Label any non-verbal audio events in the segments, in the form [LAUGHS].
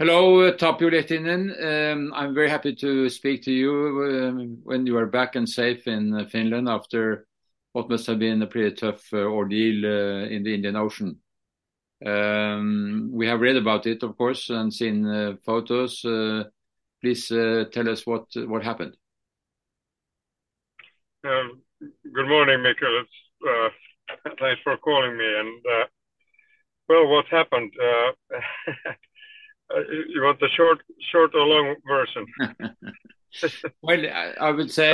Hello, Tapio Lehtinen. Um, I'm very happy to speak to you um, when you are back and safe in uh, Finland after what must have been a pretty tough uh, ordeal uh, in the Indian Ocean. Um, we have read about it, of course, and seen photos. Please tell us what what happened. Good morning, Mikael. [LAUGHS] Thanks for calling me. And well, what happened? [LAUGHS] Uh, you want the short short or long version? [LAUGHS] Well, I would say.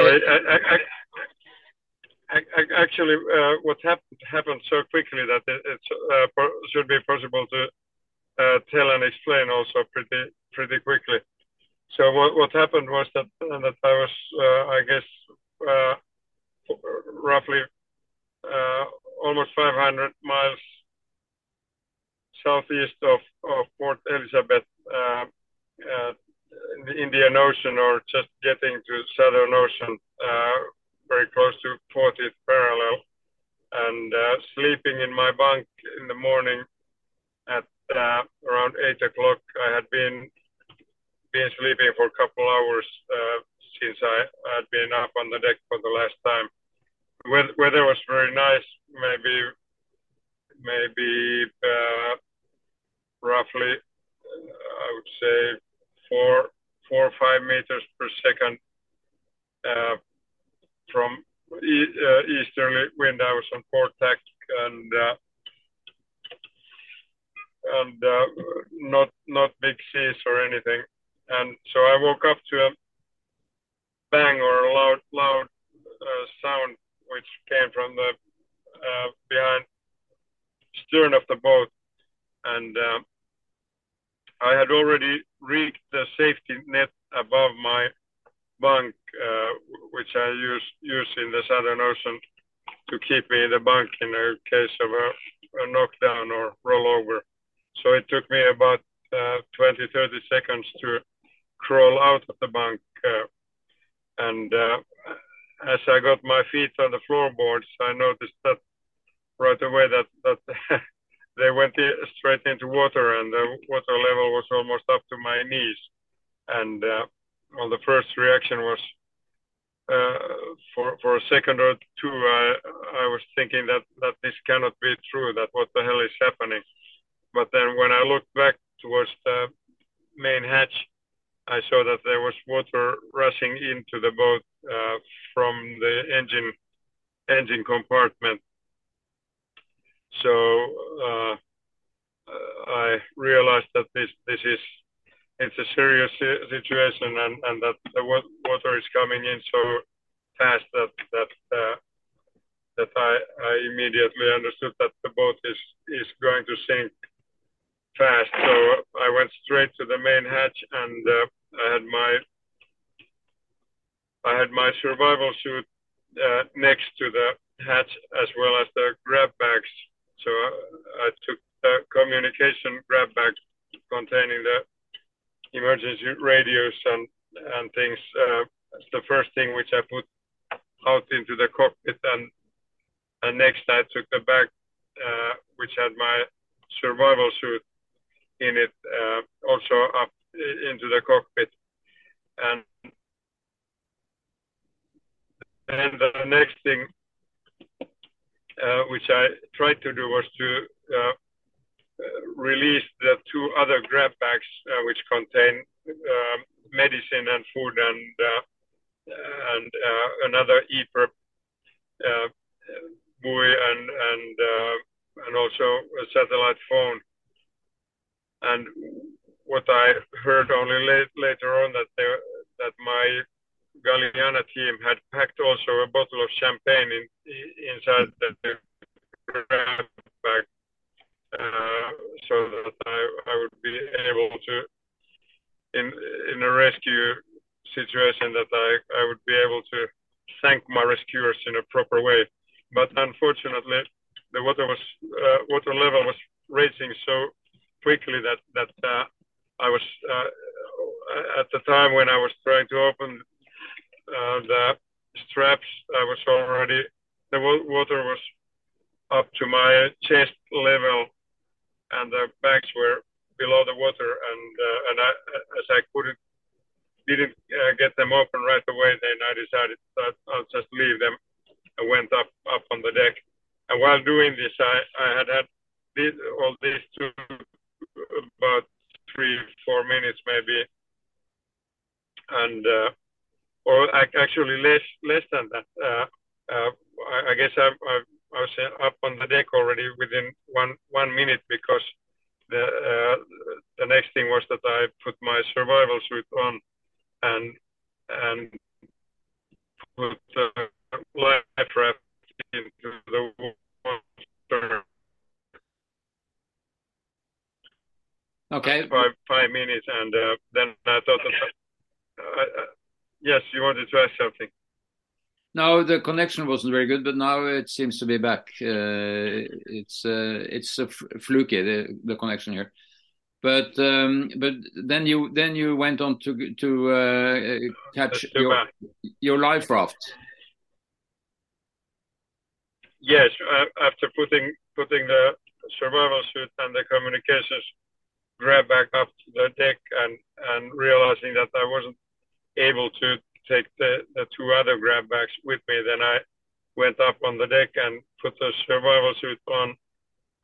Actually, uh, what happened happened so quickly that it uh, should be possible to tell and explain also pretty pretty quickly. So what what happened was that I was, I guess, roughly almost 500 miles southeast of of Port Elizabeth uh, uh, in the Indian Ocean or just getting to Southern Ocean, uh, very close to 40th parallel. And sleeping in my bunk in the morning at around 8 o'clock. I had been been sleeping for a couple hours since I had been up on the deck for the last time. Weather was very nice, Maybe maybe roughly, uh, I would say four four or five meters per second uh, from uh, easterly wind. I was on port tack and not big seas or anything. And so I woke up to a bang or a loud loud sound which came from the behind stern of the boat. Uh, I had already rigged the safety net above my bunk, uh, which I use in the Southern Ocean to keep me in the bunk in a case of a knockdown or rollover. So it took me about uh, 20, 30 seconds to crawl out of the bunk. And as I got my feet on the floorboards, I noticed that right away that that [LAUGHS] they went straight into water, and the water level was almost up to my knees. And uh, well, the first reaction was uh, for for a second or two, I I was thinking that this cannot be true, that what the hell is happening? But then when I looked back towards the main hatch, I saw that there was water rushing into the boat uh, from the engine engine compartment. Uh, I realized that this this is it's a serious situation and that the water is coming in so fast that uh, I immediately understood that the boat is is going to sink fast. So I went straight to the main hatch, and uh, I had my I had my survival suit next to the hatch as well as the grab bags. I took the communication grab bag containing the emergency radios and and things as the first thing which I put out into the cockpit. And next, I took the bag uh, which had my survival suit in it uh, also up into the cockpit. And then the next thing Uh, which I tried to do was to uh, release the two other grab bags uh, which contain medicine and food and and another EPIRB buoy and also a satellite phone. And what I heard only later on that that my Galiana team had packed also a bottle of champagne inside the grab bag so that I would be able to, in in a rescue situation, that I I would be able to thank my rescuers in a proper way. But unfortunately, the water was uh, water level was rising so quickly that that uh, I was uh, at the time when I was trying to open the straps, I was already the water was up to my chest level, and the bags were below the water, and uh, and I, as I couldn't didn't uh, get them open right away, then I decided that I'll just leave them. I went up up on the deck, and while doing this, I I had had this, all these two about three four minutes maybe, and uh, or actually less less than that. Uh, uh, I, I guess I, I I was up on the deck already within one one minute because the uh, the next thing was that I put my survival suit on and and put the life raft into the water. Okay. Five five minutes, and uh, then I thought that. Uh, uh, yes, you wanted to ask something. No, the connection wasn't very good, but now it seems to be back. Uh, it's uh, it's a fluky the, the connection here, but um, but then you then you went on to to uh, catch your your life raft. Yes, after putting putting the survival suit and the communications grab back up to the deck and and realizing that I wasn't able to take the, the two other grab bags with me. Then I went up on the deck and put the survival suit on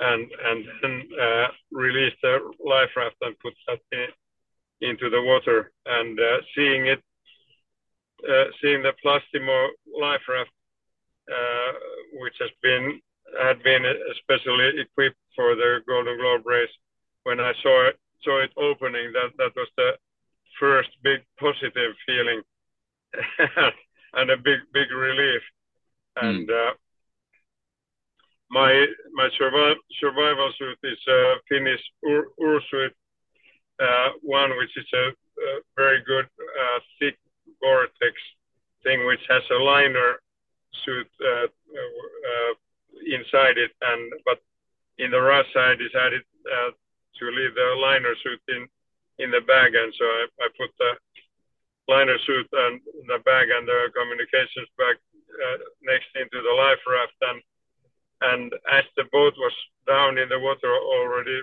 and and then uh, released the life raft and put that in, into the water. And uh, seeing it, uh, seeing the Plastimo life raft, uh, which has been had been especially equipped for the Golden Globe race, when I saw it saw it opening, that that was the first big positive feeling [LAUGHS] and a big big relief. And mm. uh, my my survival survival suit is a Finnish Ur, Ursuit uh, one, which is a, a very good uh, thick Gore-Tex thing, which has a liner suit uh, uh, inside it, and but in the rush I decided uh, to leave the liner suit in in the bag, and so I, I put the liner suit and the bag and the communications bag uh, next into the life raft. And, and as the boat was down in the water already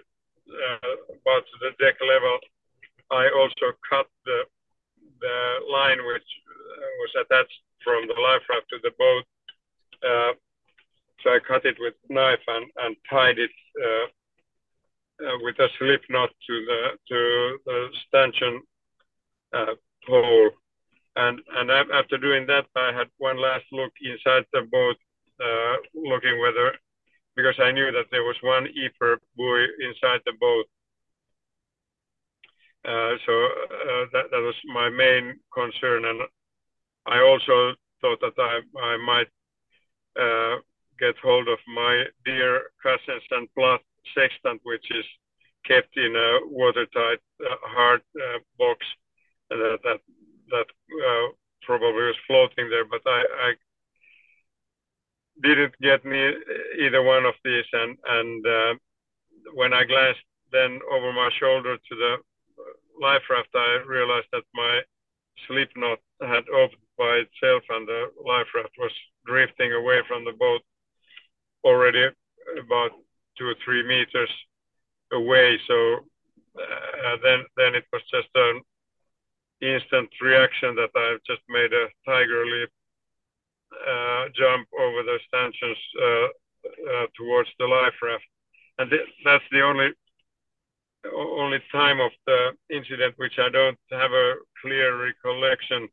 uh, about to the deck level, I also cut the, the line which uh, was attached from the life raft to the boat. Uh, so I cut it with knife and, and tied it uh, with a slip knot to the to the stanchion uh, hole. And, and after doing that, I had one last look inside the boat, uh, looking whether, because I knew that there was one EPIRB buoy inside the boat. Uh, so uh, that, that was my main concern. And I also thought that I, I might uh, get hold of my dear Cassens and Plath sextant, which is kept in a watertight uh, hard uh, box that that that uh, probably was floating there, but I, I didn't get me either one of these. And and uh, when I glanced then over my shoulder to the life raft, I realized that my slip knot had opened by itself, and the life raft was drifting away from the boat already about two or three meters away. So uh, then then it was just an instant reaction that I've just made a tiger leap uh, jump over the stanchions uh, uh, towards the life raft, and th that's the only only time of the incident which I don't have a clear recollection,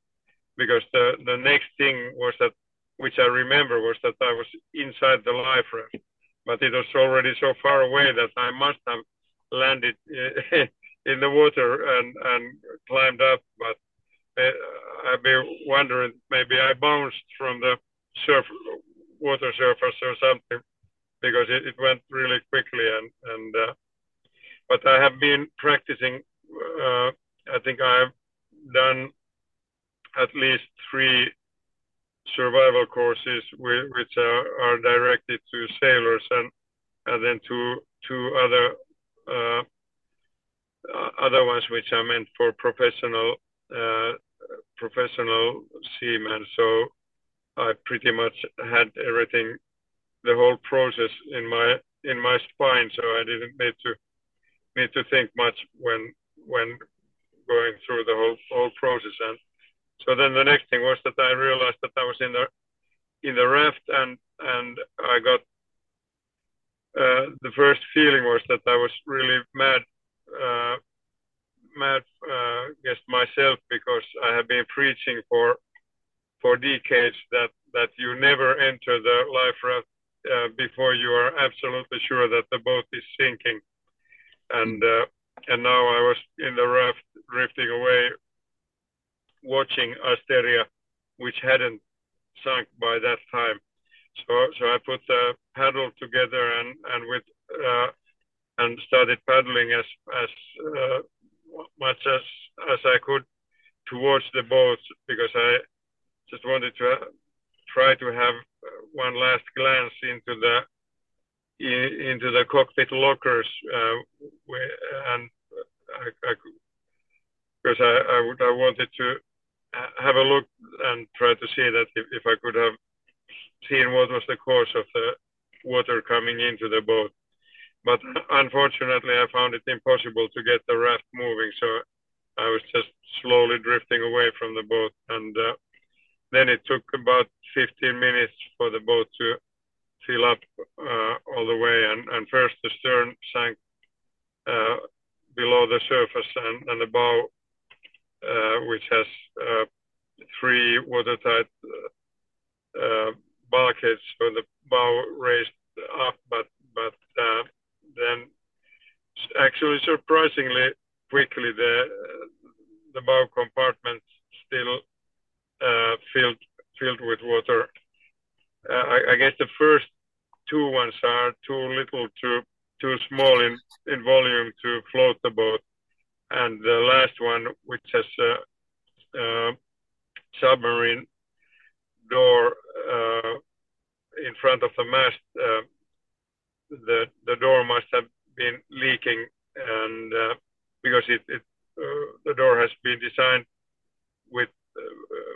because the the next thing was that which I remember was that I was inside the life raft, but it was already so far away that I must have landed [LAUGHS] in the water and and climbed up, but uh, I've been wondering maybe I bounced from the surf water surface or something because it, it went really quickly and and uh, but I have been practicing. Uh, I think I've done at least three survival courses which are, directed to sailors and and then two two other uh, uh, other ones which are meant for professional uh, professional seamen. So I pretty much had everything, the whole process in my in my spine, so I didn't need to need to think much when when going through the whole whole process. And so then the next thing was that I realized that I was in the in the raft and and I got uh, the first feeling was that I was really mad uh, mad uh, against myself because I have been preaching for for decades that that you never enter the life raft uh, before you are absolutely sure that the boat is sinking, and uh, and now I was in the raft drifting away, watching Asteria, which hadn't sunk by that time. So so I put the paddle together and and with uh, and started paddling as as uh, much as as I could towards the boat because I just wanted to try to have one last glance into the into the cockpit lockers uh, and I, I, because I, I, would, I wanted to have a look and try to see that if, if I could have seen what was the cause of the water coming into the boat. But unfortunately, I found it impossible to get the raft moving, so I was just slowly drifting away from the boat. And uh, then it took about 15 minutes for the boat to fill up uh, all the way. And, and first the stern sank uh, below the surface and, and the bow, which has uh, three watertight uh, uh, bulkheads, so the bow raised up, but but then actually surprisingly quickly the the bow compartment still uh, filled filled with water. Uh, I, I, guess the first two ones are too little, too too small in in volume to float the boat, and the last one, which has a, a submarine door uh, in front of the mast, uh, the the door must have been leaking, and uh, because it, it uh, the door has been designed with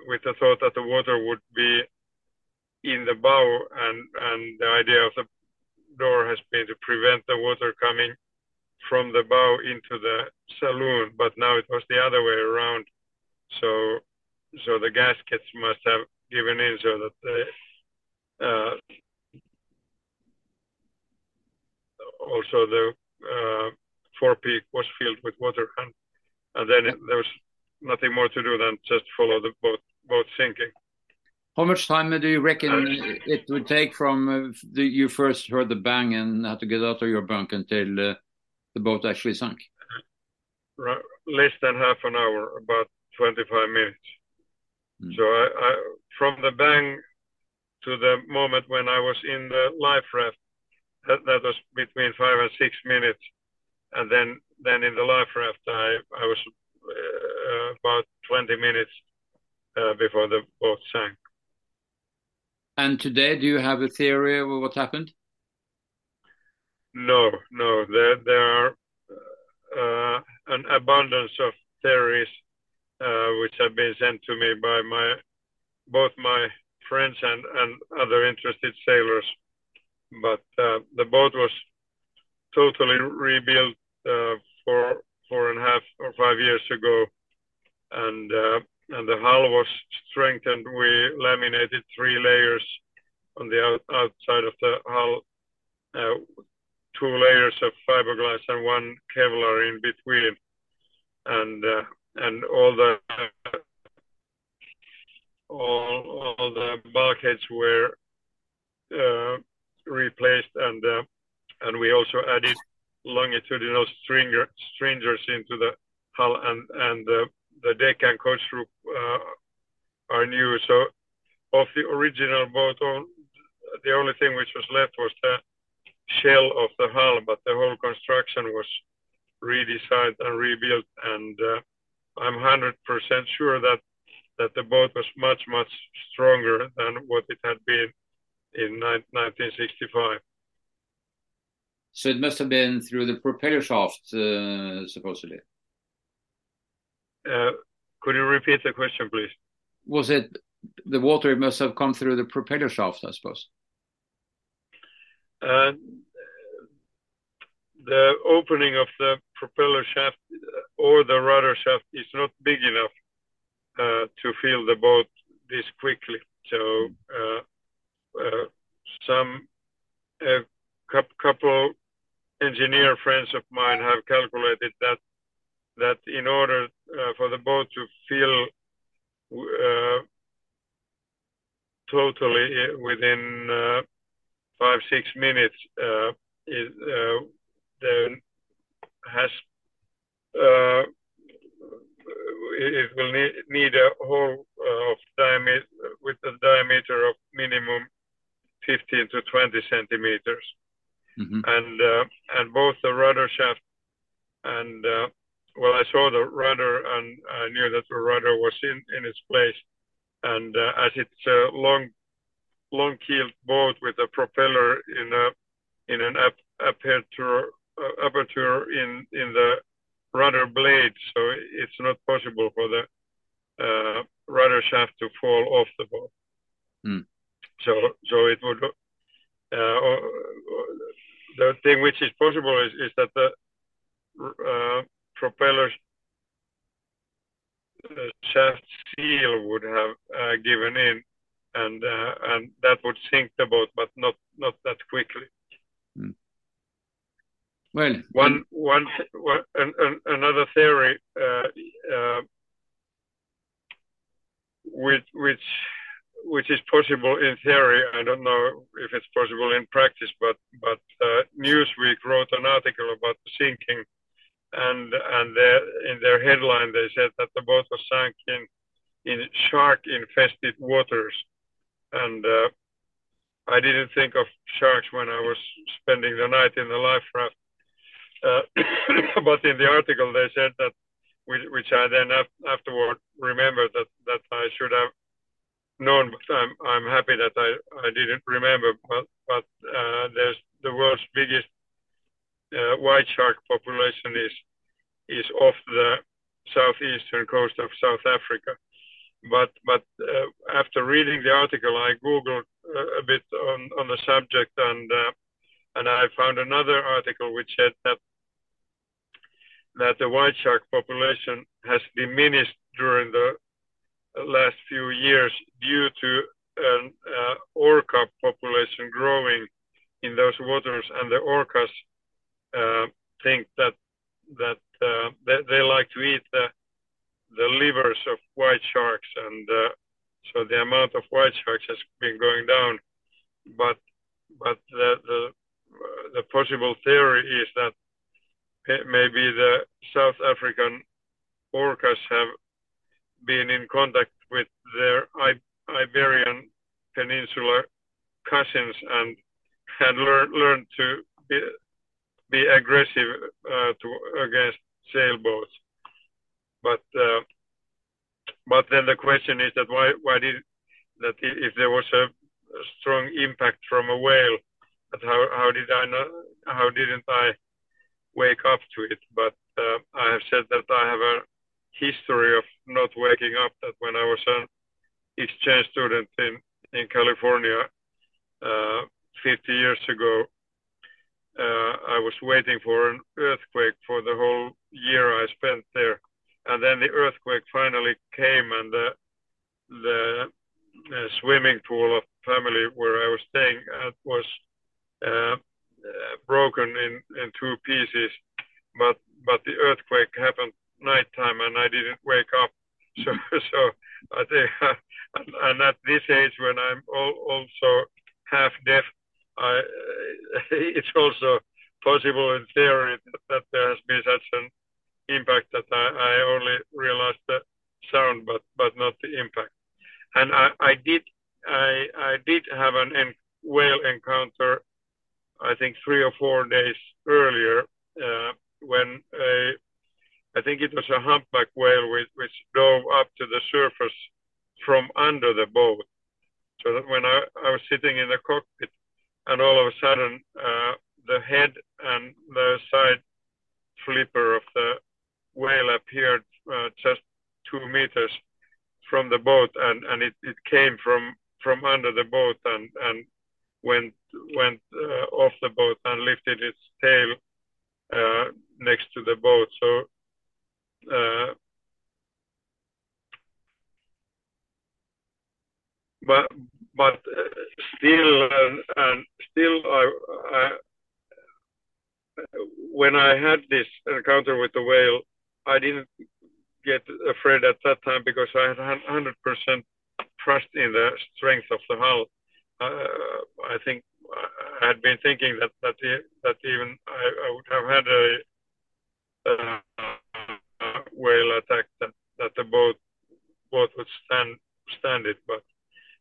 with the thought that the water would be in the bow, and and the idea of the door has been to prevent the water coming from the bow into the saloon, but now it was the other way around. So so the gaskets must have given in so that the uh, also the uh, forepeak was filled with water, and, and then there was nothing more to do than just follow the boat boat sinking. How much time do you reckon uh, it would take from uh, the, you first heard the bang and had to get out of your bunk until uh, the boat actually sank? Less than half an hour, about 25 minutes. Mm. So I, I, from the bang to the moment when I was in the life raft, that, that was between five and six minutes. And then, then in the life raft, I, I was uh, about 20 minutes uh, before the boat sank. And today, do you have a theory of what happened? No, no. There, there are uh, an abundance of theories uh, which have been sent to me by my both my friends and, and other interested sailors. But uh, the boat was totally rebuilt uh, for four and a half or five years ago, and uh, and the hull was strengthened. We laminated three layers on the out, outside of the hull, uh, two layers of fiberglass and one Kevlar in between, and uh, and all the all, all the bulkheads were uh, replaced, and uh, and we also added longitudinal stringer, stringers into the hull, and and the the deck and coach roof uh, are new. So of the original boat, the only thing which was left was the shell of the hull, but the whole construction was redesigned and rebuilt. And uh, I'm 100% sure that that the boat was much much stronger than what it had been in 1965. So it must have been through the propeller shaft, uh, supposedly. Uh, could you repeat the question, please? Was it the water It must have come through the propeller shaft, I suppose? Uh, the opening of the propeller shaft or the rudder shaft is not big enough uh, to fill the boat this quickly. So uh, uh, some a couple engineer friends of mine have calculated that that in order uh, for the boat to fill uh, totally within uh, five six minutes, it, there has it will need, need a hole of diameter with a diameter of minimum 15 to 20 centimeters. Mm-hmm. And uh, and both the rudder shaft and uh, well, I saw the rudder and I knew that the rudder was in, in its place. And uh, as it's a long long keeled boat with a propeller in a in an ap- aperture uh, aperture in in the rudder blade, so it's not possible for the uh, rudder shaft to fall off the boat. Mm. So so it would uh, the thing which is possible is, is that the uh, propeller uh, shaft seal would have uh, given in, and uh, and that would sink the boat, but not not that quickly. Mm. Well, one one, one an, an, another theory uh, uh, which which which is possible in theory. I don't know if it's possible in practice, but but uh, Newsweek wrote an article about the sinking, and and in their headline they said that the boat was sunk in in shark-infested waters, and uh, I didn't think of sharks when I was spending the night in the life raft. Uh, [COUGHS] but in the article they said that, which, which I then afterward remembered that that I should have known, but I'm I'm happy that I I didn't remember. But but uh, there's the world's biggest uh, white shark population is is off the southeastern coast of South Africa. But but uh, after reading the article, I googled uh, a bit on on the subject and uh, and I found another article which said that that the white shark population has diminished during the last few years due to an uh, orca population growing in those waters, and the orcas uh, think that that uh, they, they, like to eat the the livers of white sharks, and uh, so the amount of white sharks has been going down. But but the the, the possible theory is that maybe the South African orcas have been in contact with their Iberian Peninsula cousins and had learned learned to be, be aggressive uh, to against sailboats. But uh, but then the question is that why why did that if there was a, strong impact from a whale, that how how did I not how didn't I wake up to it? But uh, I have said that I have a history of not waking up that when I was an exchange student in, in California uh, 50 years ago, I was waiting for an earthquake for the whole year I spent there. And then the earthquake finally came and the, the, the swimming pool of family where I was staying at was uh, uh, broken in, in two pieces. But, but the earthquake happened nighttime and I didn't wake up. [LAUGHS] So, so I think, [LAUGHS] and, and at this age when I'm all, also half deaf, I, [LAUGHS] it's also possible in theory that, that, there has been such an impact that I, I only realized the sound, but but not the impact. And I, I did I I did have an en- whale encounter, I think three or four days earlier, uh, when a I think it was a humpback whale which, which dove up to the surface from under the boat. So that when I, I was sitting in the cockpit, and all of a sudden uh, the head and the side flipper of the whale appeared uh, just two meters from the boat, and, and it, it came from from under the boat and and went went uh, off the boat and lifted its tail uh, next to the boat. So uh, but but uh, still and, and still I, I when I had this encounter with the whale, I didn't get afraid at that time because I had 100% trust in the strength of the hull. Uh, I think I had been thinking that that that even I, I would have had a uh, whale attack that, that the boat boat would stand stand it, but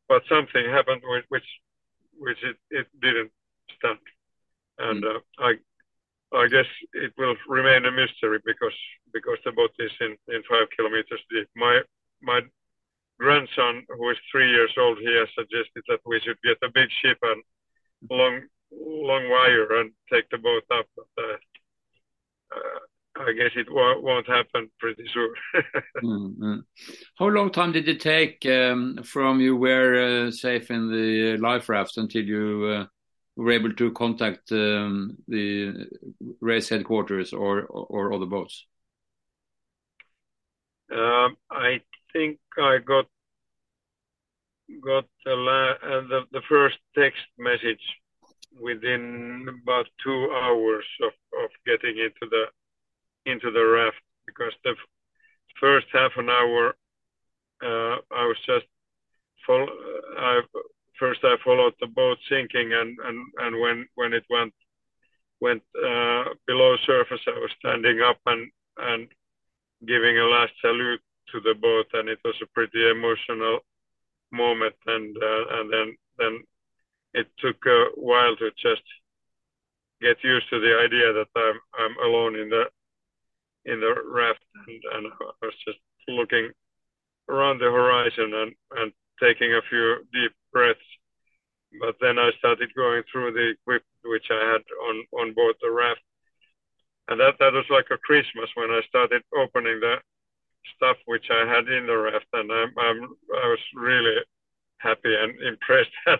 but something happened which which, which it, it didn't stand, and mm. uh, I I guess it will remain a mystery because because the boat is in, in five kilometers deep. My my grandson, who is three years old, he has suggested that we should get a big ship and long long wire and take the boat up. But, uh, uh, I guess it won't happen pretty soon. [LAUGHS] mm-hmm. How long time did it take um, from you were uh, safe in the life raft until you uh, were able to contact um, the race headquarters or, or, other boats? Um, I think I got got the, uh, the, the first text message within about two hours of, of getting into the into the raft because the first half an hour uh, I was just follow, I first I followed the boat sinking, and and and when when it went went uh, below surface, I was standing up and and giving a last salute to the boat, and it was a pretty emotional moment. And uh, and then then it took a while to just get used to the idea that I'm I'm alone in the in the raft, and, and I was just looking around the horizon and and taking a few deep breaths. But then I started going through the equipment which I had on, on board the raft. And that, that was like a Christmas when I started opening the stuff which I had in the raft. And I'm, I'm, I was really happy and impressed [LAUGHS] that,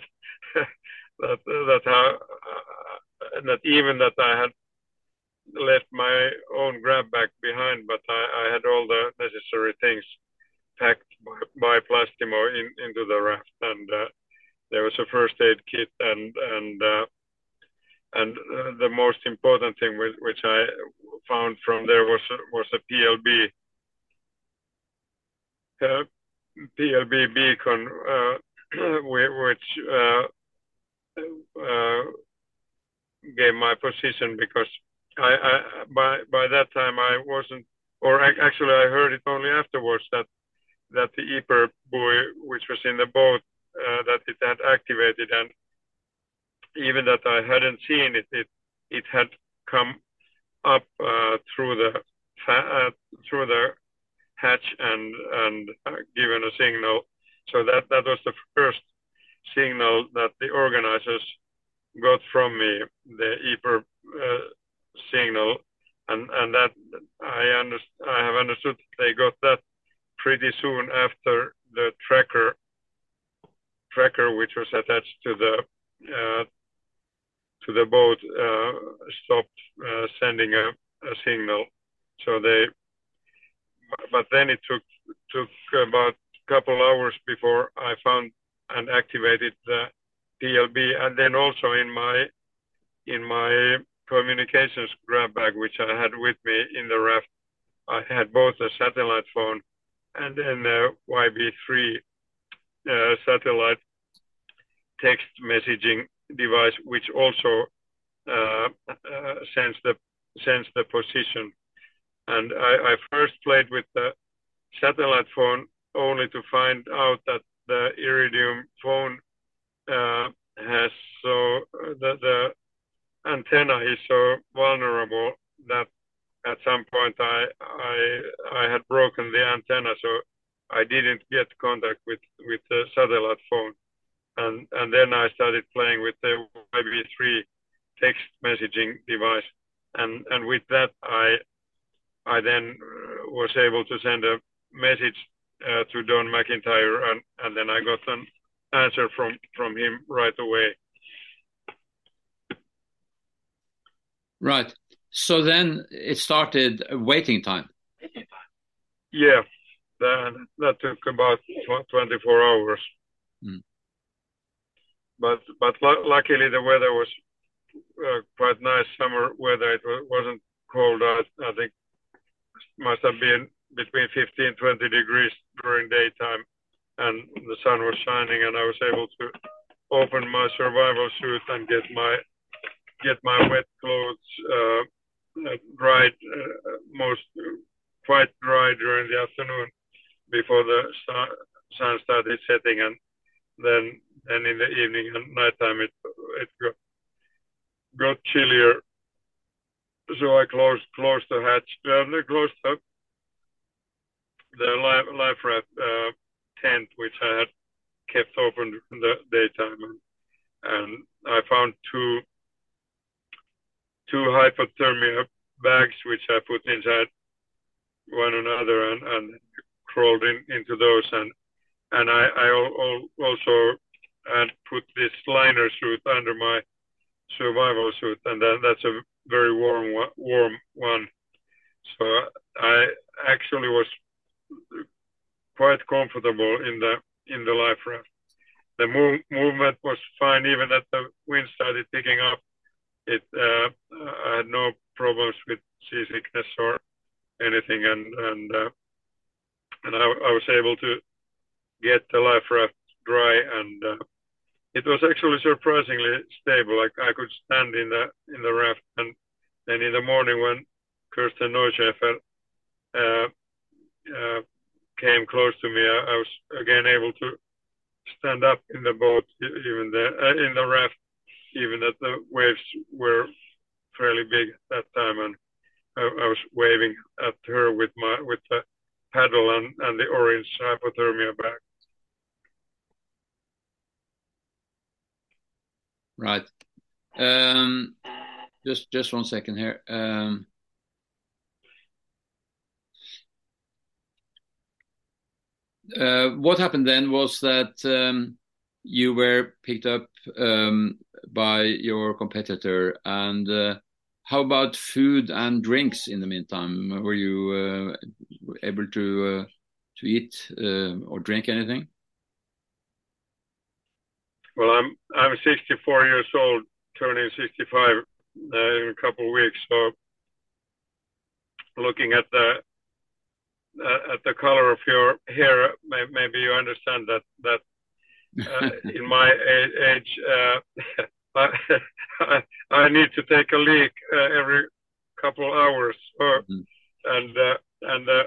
that, that how, uh, that even that I had left my own grab bag behind, but I, I had all the necessary things packed by, by Plastimo in, into the raft, and uh, there was a first aid kit, and and uh, and uh, the most important thing which, which I found from there was was a PLB uh, PLB beacon, uh, [CLEARS THROAT] which uh, gave my position because I, I by by that time I wasn't or actually I heard it only afterwards that that the EPIRB buoy, which was in the boat, uh, that it had activated, and even that I hadn't seen it, it it had come up uh, through the uh, through the hatch and and uh, given a signal. So that that was the first signal that the organizers got from me, the EPIRB uh, signal, and and that I understand I have understood they got that pretty soon after the tracker tracker which was attached to the uh, to the boat uh, stopped uh, sending a, a, signal. So they, but then it took took about a couple hours before I found and activated the PLB and then also in my in my communications grab bag, which I had with me in the raft, I had both a satellite phone and then uh, YB3 uh, satellite text messaging device, which also uh, sends the sends the position. And I, I, first played with the satellite phone only to find out that the Iridium phone uh, has so the, the antenna is so vulnerable that at some point I I I had broken the antenna, so I didn't get contact with with the satellite phone, and and then I started playing with the YB3 text messaging device, and and with that I I then was able to send a message uh, to Don McIntyre, and and then I got an answer from from him right away. Right. So then it started waiting time. Yeah, that, that took about 24 hours. Mm. But but luckily the weather was uh, quite nice summer weather. It wasn't cold. I, I think must have been between 15 20 degrees during daytime, and the sun was shining, and I was able to open my survival suit and get my get my wet clothes uh, uh dried, uh, most quite dry during the afternoon before the sun, sun started setting, and then and in the evening and nighttime it it got got chillier. So I closed closed the hatch, uh, closed the the life, life raft uh, tent which I had kept open in the daytime, and, and I found two two hypothermia bags which I put inside one another and, and crawled in, into those and and I, I also had put this liner suit under my survival suit, and that, that's a very warm warm one. So I actually was quite comfortable in the in the life raft. The move, movement was fine, even that the wind started picking up. It uh, I had no problems with seasickness or anything, and and uh, and I, I, was able to get the life raft dry, and uh, it was actually surprisingly stable. Like I could stand in the in the raft, and then in the morning when Kirsten Neuschäfer uh, uh, came close to me, I, I, was again able to stand up in the boat, even the uh, in the raft, even that the waves were fairly big at that time, and I, I was waving at her with my with the paddle and, and the orange hypothermia bag. Right. Um, just just one second here. Um, uh, what happened then was that um, you were picked up um, by your competitor, and uh, how about food and drinks in the meantime? Were you uh, able to uh, to eat uh, or drink anything? Well, I'm I'm 64 years old, turning 65 uh, in a couple of weeks. So, looking at the at the color of your hair, may, maybe you understand that my age, uh, [LAUGHS] I, [LAUGHS] I need to take a leak uh, every couple hours, mm-hmm. and uh, and the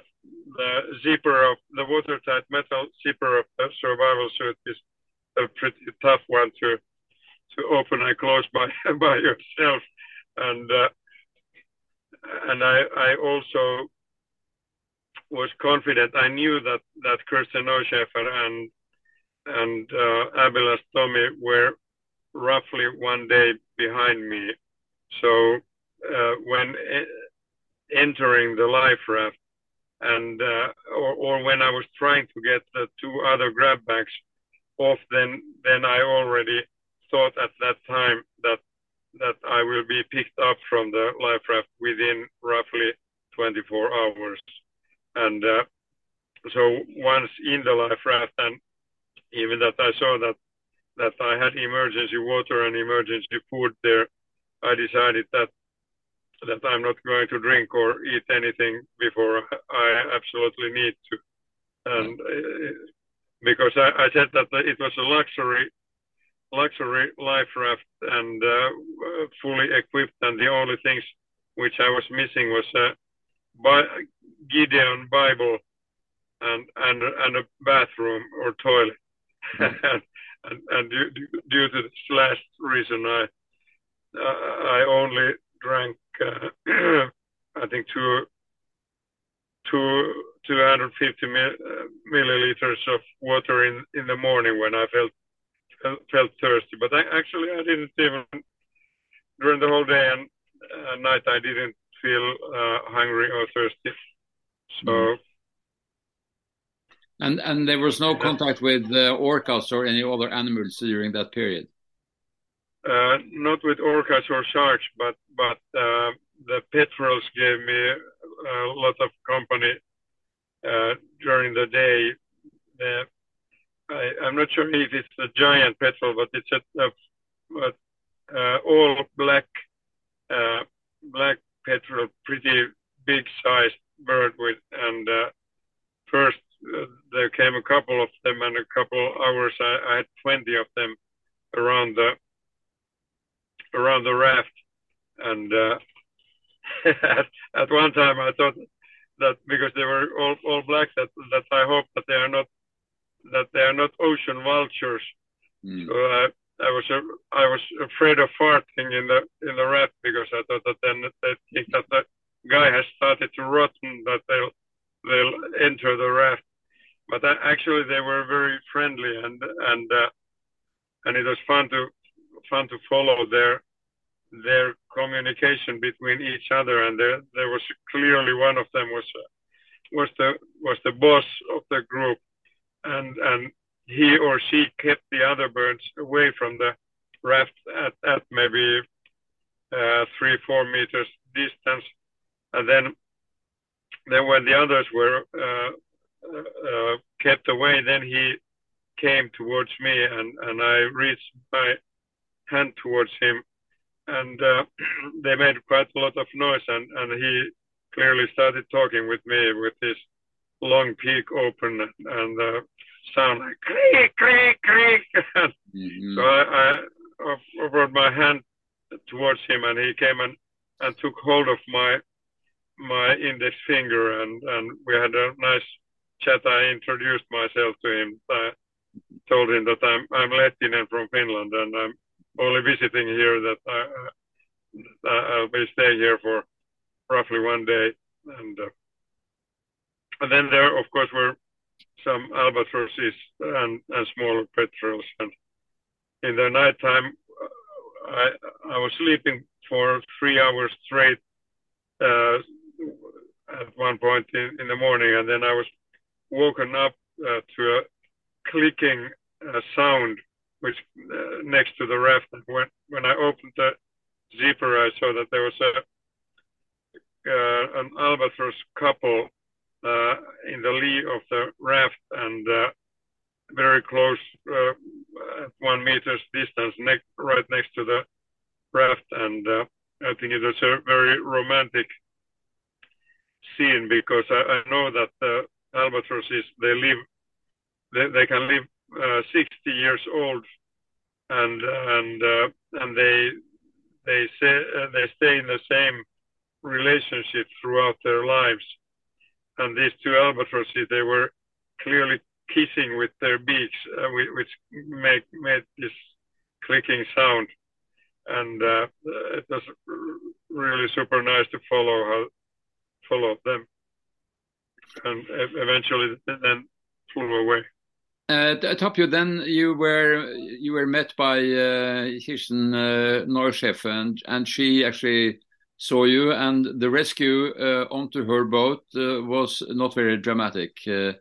zipper of the watertight metal zipper of the survival suit is a pretty tough one to to open and close by [LAUGHS] by yourself, and uh, and I I also was confident. I knew that that Kirsten Neuschäfer and and uh, Abhilash Tomy were roughly one day behind me. So uh, when e- entering the life raft, and uh, or, or, when I was trying to get the two other grab bags off, then then I already thought at that time that that I will be picked up from the life raft within roughly 24 hours, and uh, so once in the life raft, and even that I saw that that I had emergency water and emergency food there, I decided that that I'm not going to drink or eat anything before I absolutely need to, and uh, because I, I, said that it was a luxury luxury life raft and uh, fully equipped, and the only things which I was missing was a Bi- Gideon Bible and and and a bathroom or toilet. [LAUGHS] And, and due, due, to this last reason, I I only drank uh, [CLEARS THROAT] I think two two 250 mil, uh, milliliters of water in in the morning when I felt felt, felt thirsty. But I, actually I didn't even during the whole day and uh, night I didn't feel uh, hungry or thirsty. So. Mm and and there was no contact with uh, orcas or any other animals during that period. Uh, not with orcas or sharks, but but uh, the petrels gave me a lot of company uh, during the day. The, I, am not sure if it's a giant petrel, but it's a, a, a all black uh, black petrel, pretty big sized bird with, and uh, first uh, there came a couple of them, and a couple hours I, I had 20 of them around the around the raft, and uh, [LAUGHS] at, at one time I thought that because they were all, all black that that I hope that they are not that they are not ocean vultures. Mm. So I I was I was afraid of farting in the in the raft because I thought that then they think that the guy has started to rot and that they'll they'll enter the raft. But actually they were very friendly and and uh, and it was fun to fun to follow their their communication between each other and there there was clearly one of them was was the was the boss of the group and and he or she kept the other birds away from the raft at, at maybe uh, three four meters distance and then then when the others were uh, uh, kept away then he came towards me and and I reached my hand towards him and uh, [CLEARS THROAT] they made quite a lot of noise and, and he clearly started talking with me with his long peak open and uh, sound like creak creak creak [LAUGHS] mm-hmm. so I, I offered my hand towards him and he came and, and took hold of my my index finger and, and we had a nice chat. I introduced myself to him. I told him that I'm I'm Lehtinen from Finland and I'm only visiting here that I, I'll be staying here for roughly one day. And, uh, and then there, of course, were some albatrosses and, and smaller petrels. And in the nighttime, I, I was sleeping for three hours straight uh, at one point in, in the morning, and then I was woken up uh, to a clicking uh, sound which uh, next to the raft. And when when I opened the zipper, I saw that there was a uh, an albatross couple uh, in the lee of the raft and uh, very close at one meter's distance, ne- right next to the raft. And I think it was a very romantic scene because I, I know that the albatrosses they live they, they can live uh, 60 years old, and and uh, and they they say uh, they stay in the same relationship throughout their lives. And these two albatrosses, they were clearly kissing with their beaks, uh, which make made this clicking sound. And uh, it was really super nice to follow how follow them. And eventually, then flew away. Uh, then you were you were met by uh, Kirsten uh, Neuschäfer, and and she actually saw you, and the rescue uh, onto her boat uh, was not very dramatic. Uh,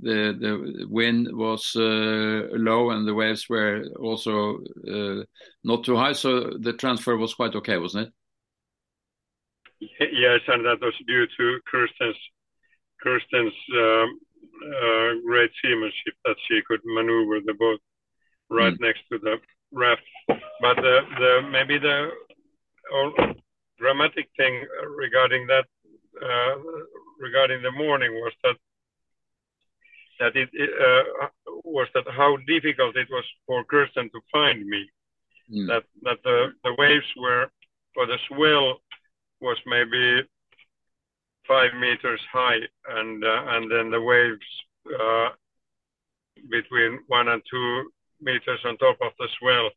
the the wind was uh, low, and the waves were also uh, not too high, so the transfer was quite okay, wasn't it? [LAUGHS] Yes, and that was due to Kirsten's Kirsten's um, uh, great seamanship that she could maneuver the boat right mm. next to the raft. But the, the maybe the dramatic thing regarding that uh, regarding the morning was that that it, it uh, was that how difficult it was for Kirsten to find me. Mm. That that the the waves were or the swell was maybe five meters high, and uh, and then the waves uh, between one and two meters on top of the swell.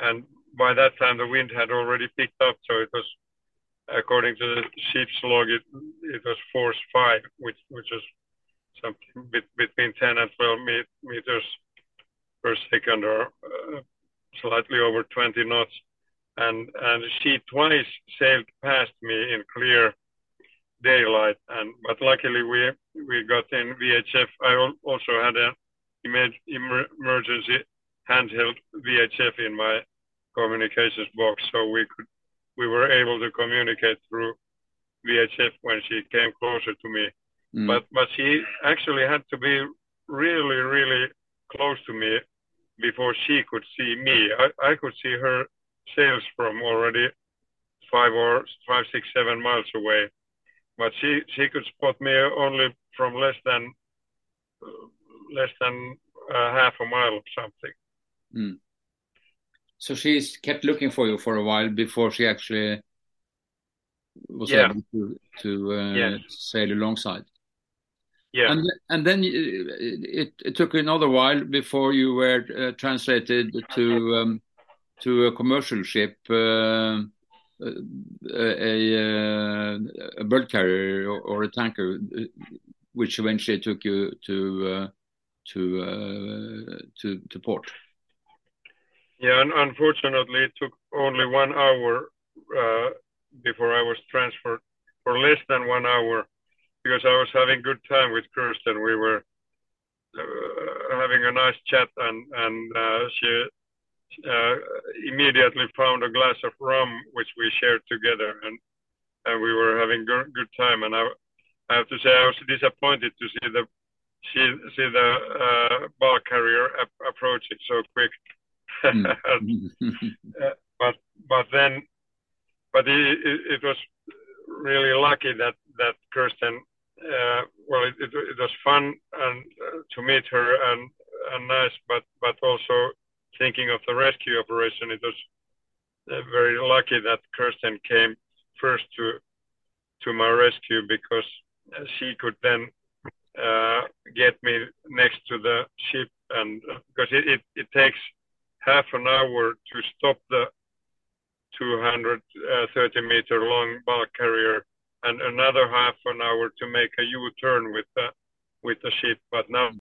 And by that time, the wind had already picked up, so it was, according to the ship's log, it, it was force five, which which was something bit, between 10 and 12 meters per second, or uh, slightly over 20 knots. And and she twice sailed past me in clear daylight. And but luckily we we got in VHF. I also had an emergency handheld VHF in my communications box, so we could we were able to communicate through VHF when she came closer to me. Mm. But but she actually had to be really really close to me before she could see me. I, I could see her sails from already five or five, six, seven miles away, but she she could spot me only from less than less than uh, half a mile or something. Mm. So she's kept looking for you for a while before she actually was yeah. able to to uh, yes. sail alongside. Yeah. And and then it, it took another while before you were uh, translated to um, to a commercial ship, uh, a, a, a bulk carrier or, a tanker, which eventually took you to uh, to uh, to to port. Yeah, and unfortunately, it took only one hour uh, before I was transferred, for less than one hour, because I was having good time with Kirsten. We were uh, having a nice chat, and and uh, she uh, immediately found a glass of rum which we shared together, and and we were having good, good time. And I, I have to say, I was disappointed to see the see see the uh, bulk carrier ap- approaching so quick. [LAUGHS] Uh, but but then, but it, it, it, was really lucky that that Kirsten. Uh, well, it, it, it, was fun and uh, to meet her and and nice, but but also thinking of the rescue operation, it was uh, very lucky that Kirsten came first to to my rescue because uh, she could then uh, get me next to the ship and because it, it, it takes half an hour to stop the 230 meter long bulk carrier and another half an hour to make a U-turn with the with the ship. But now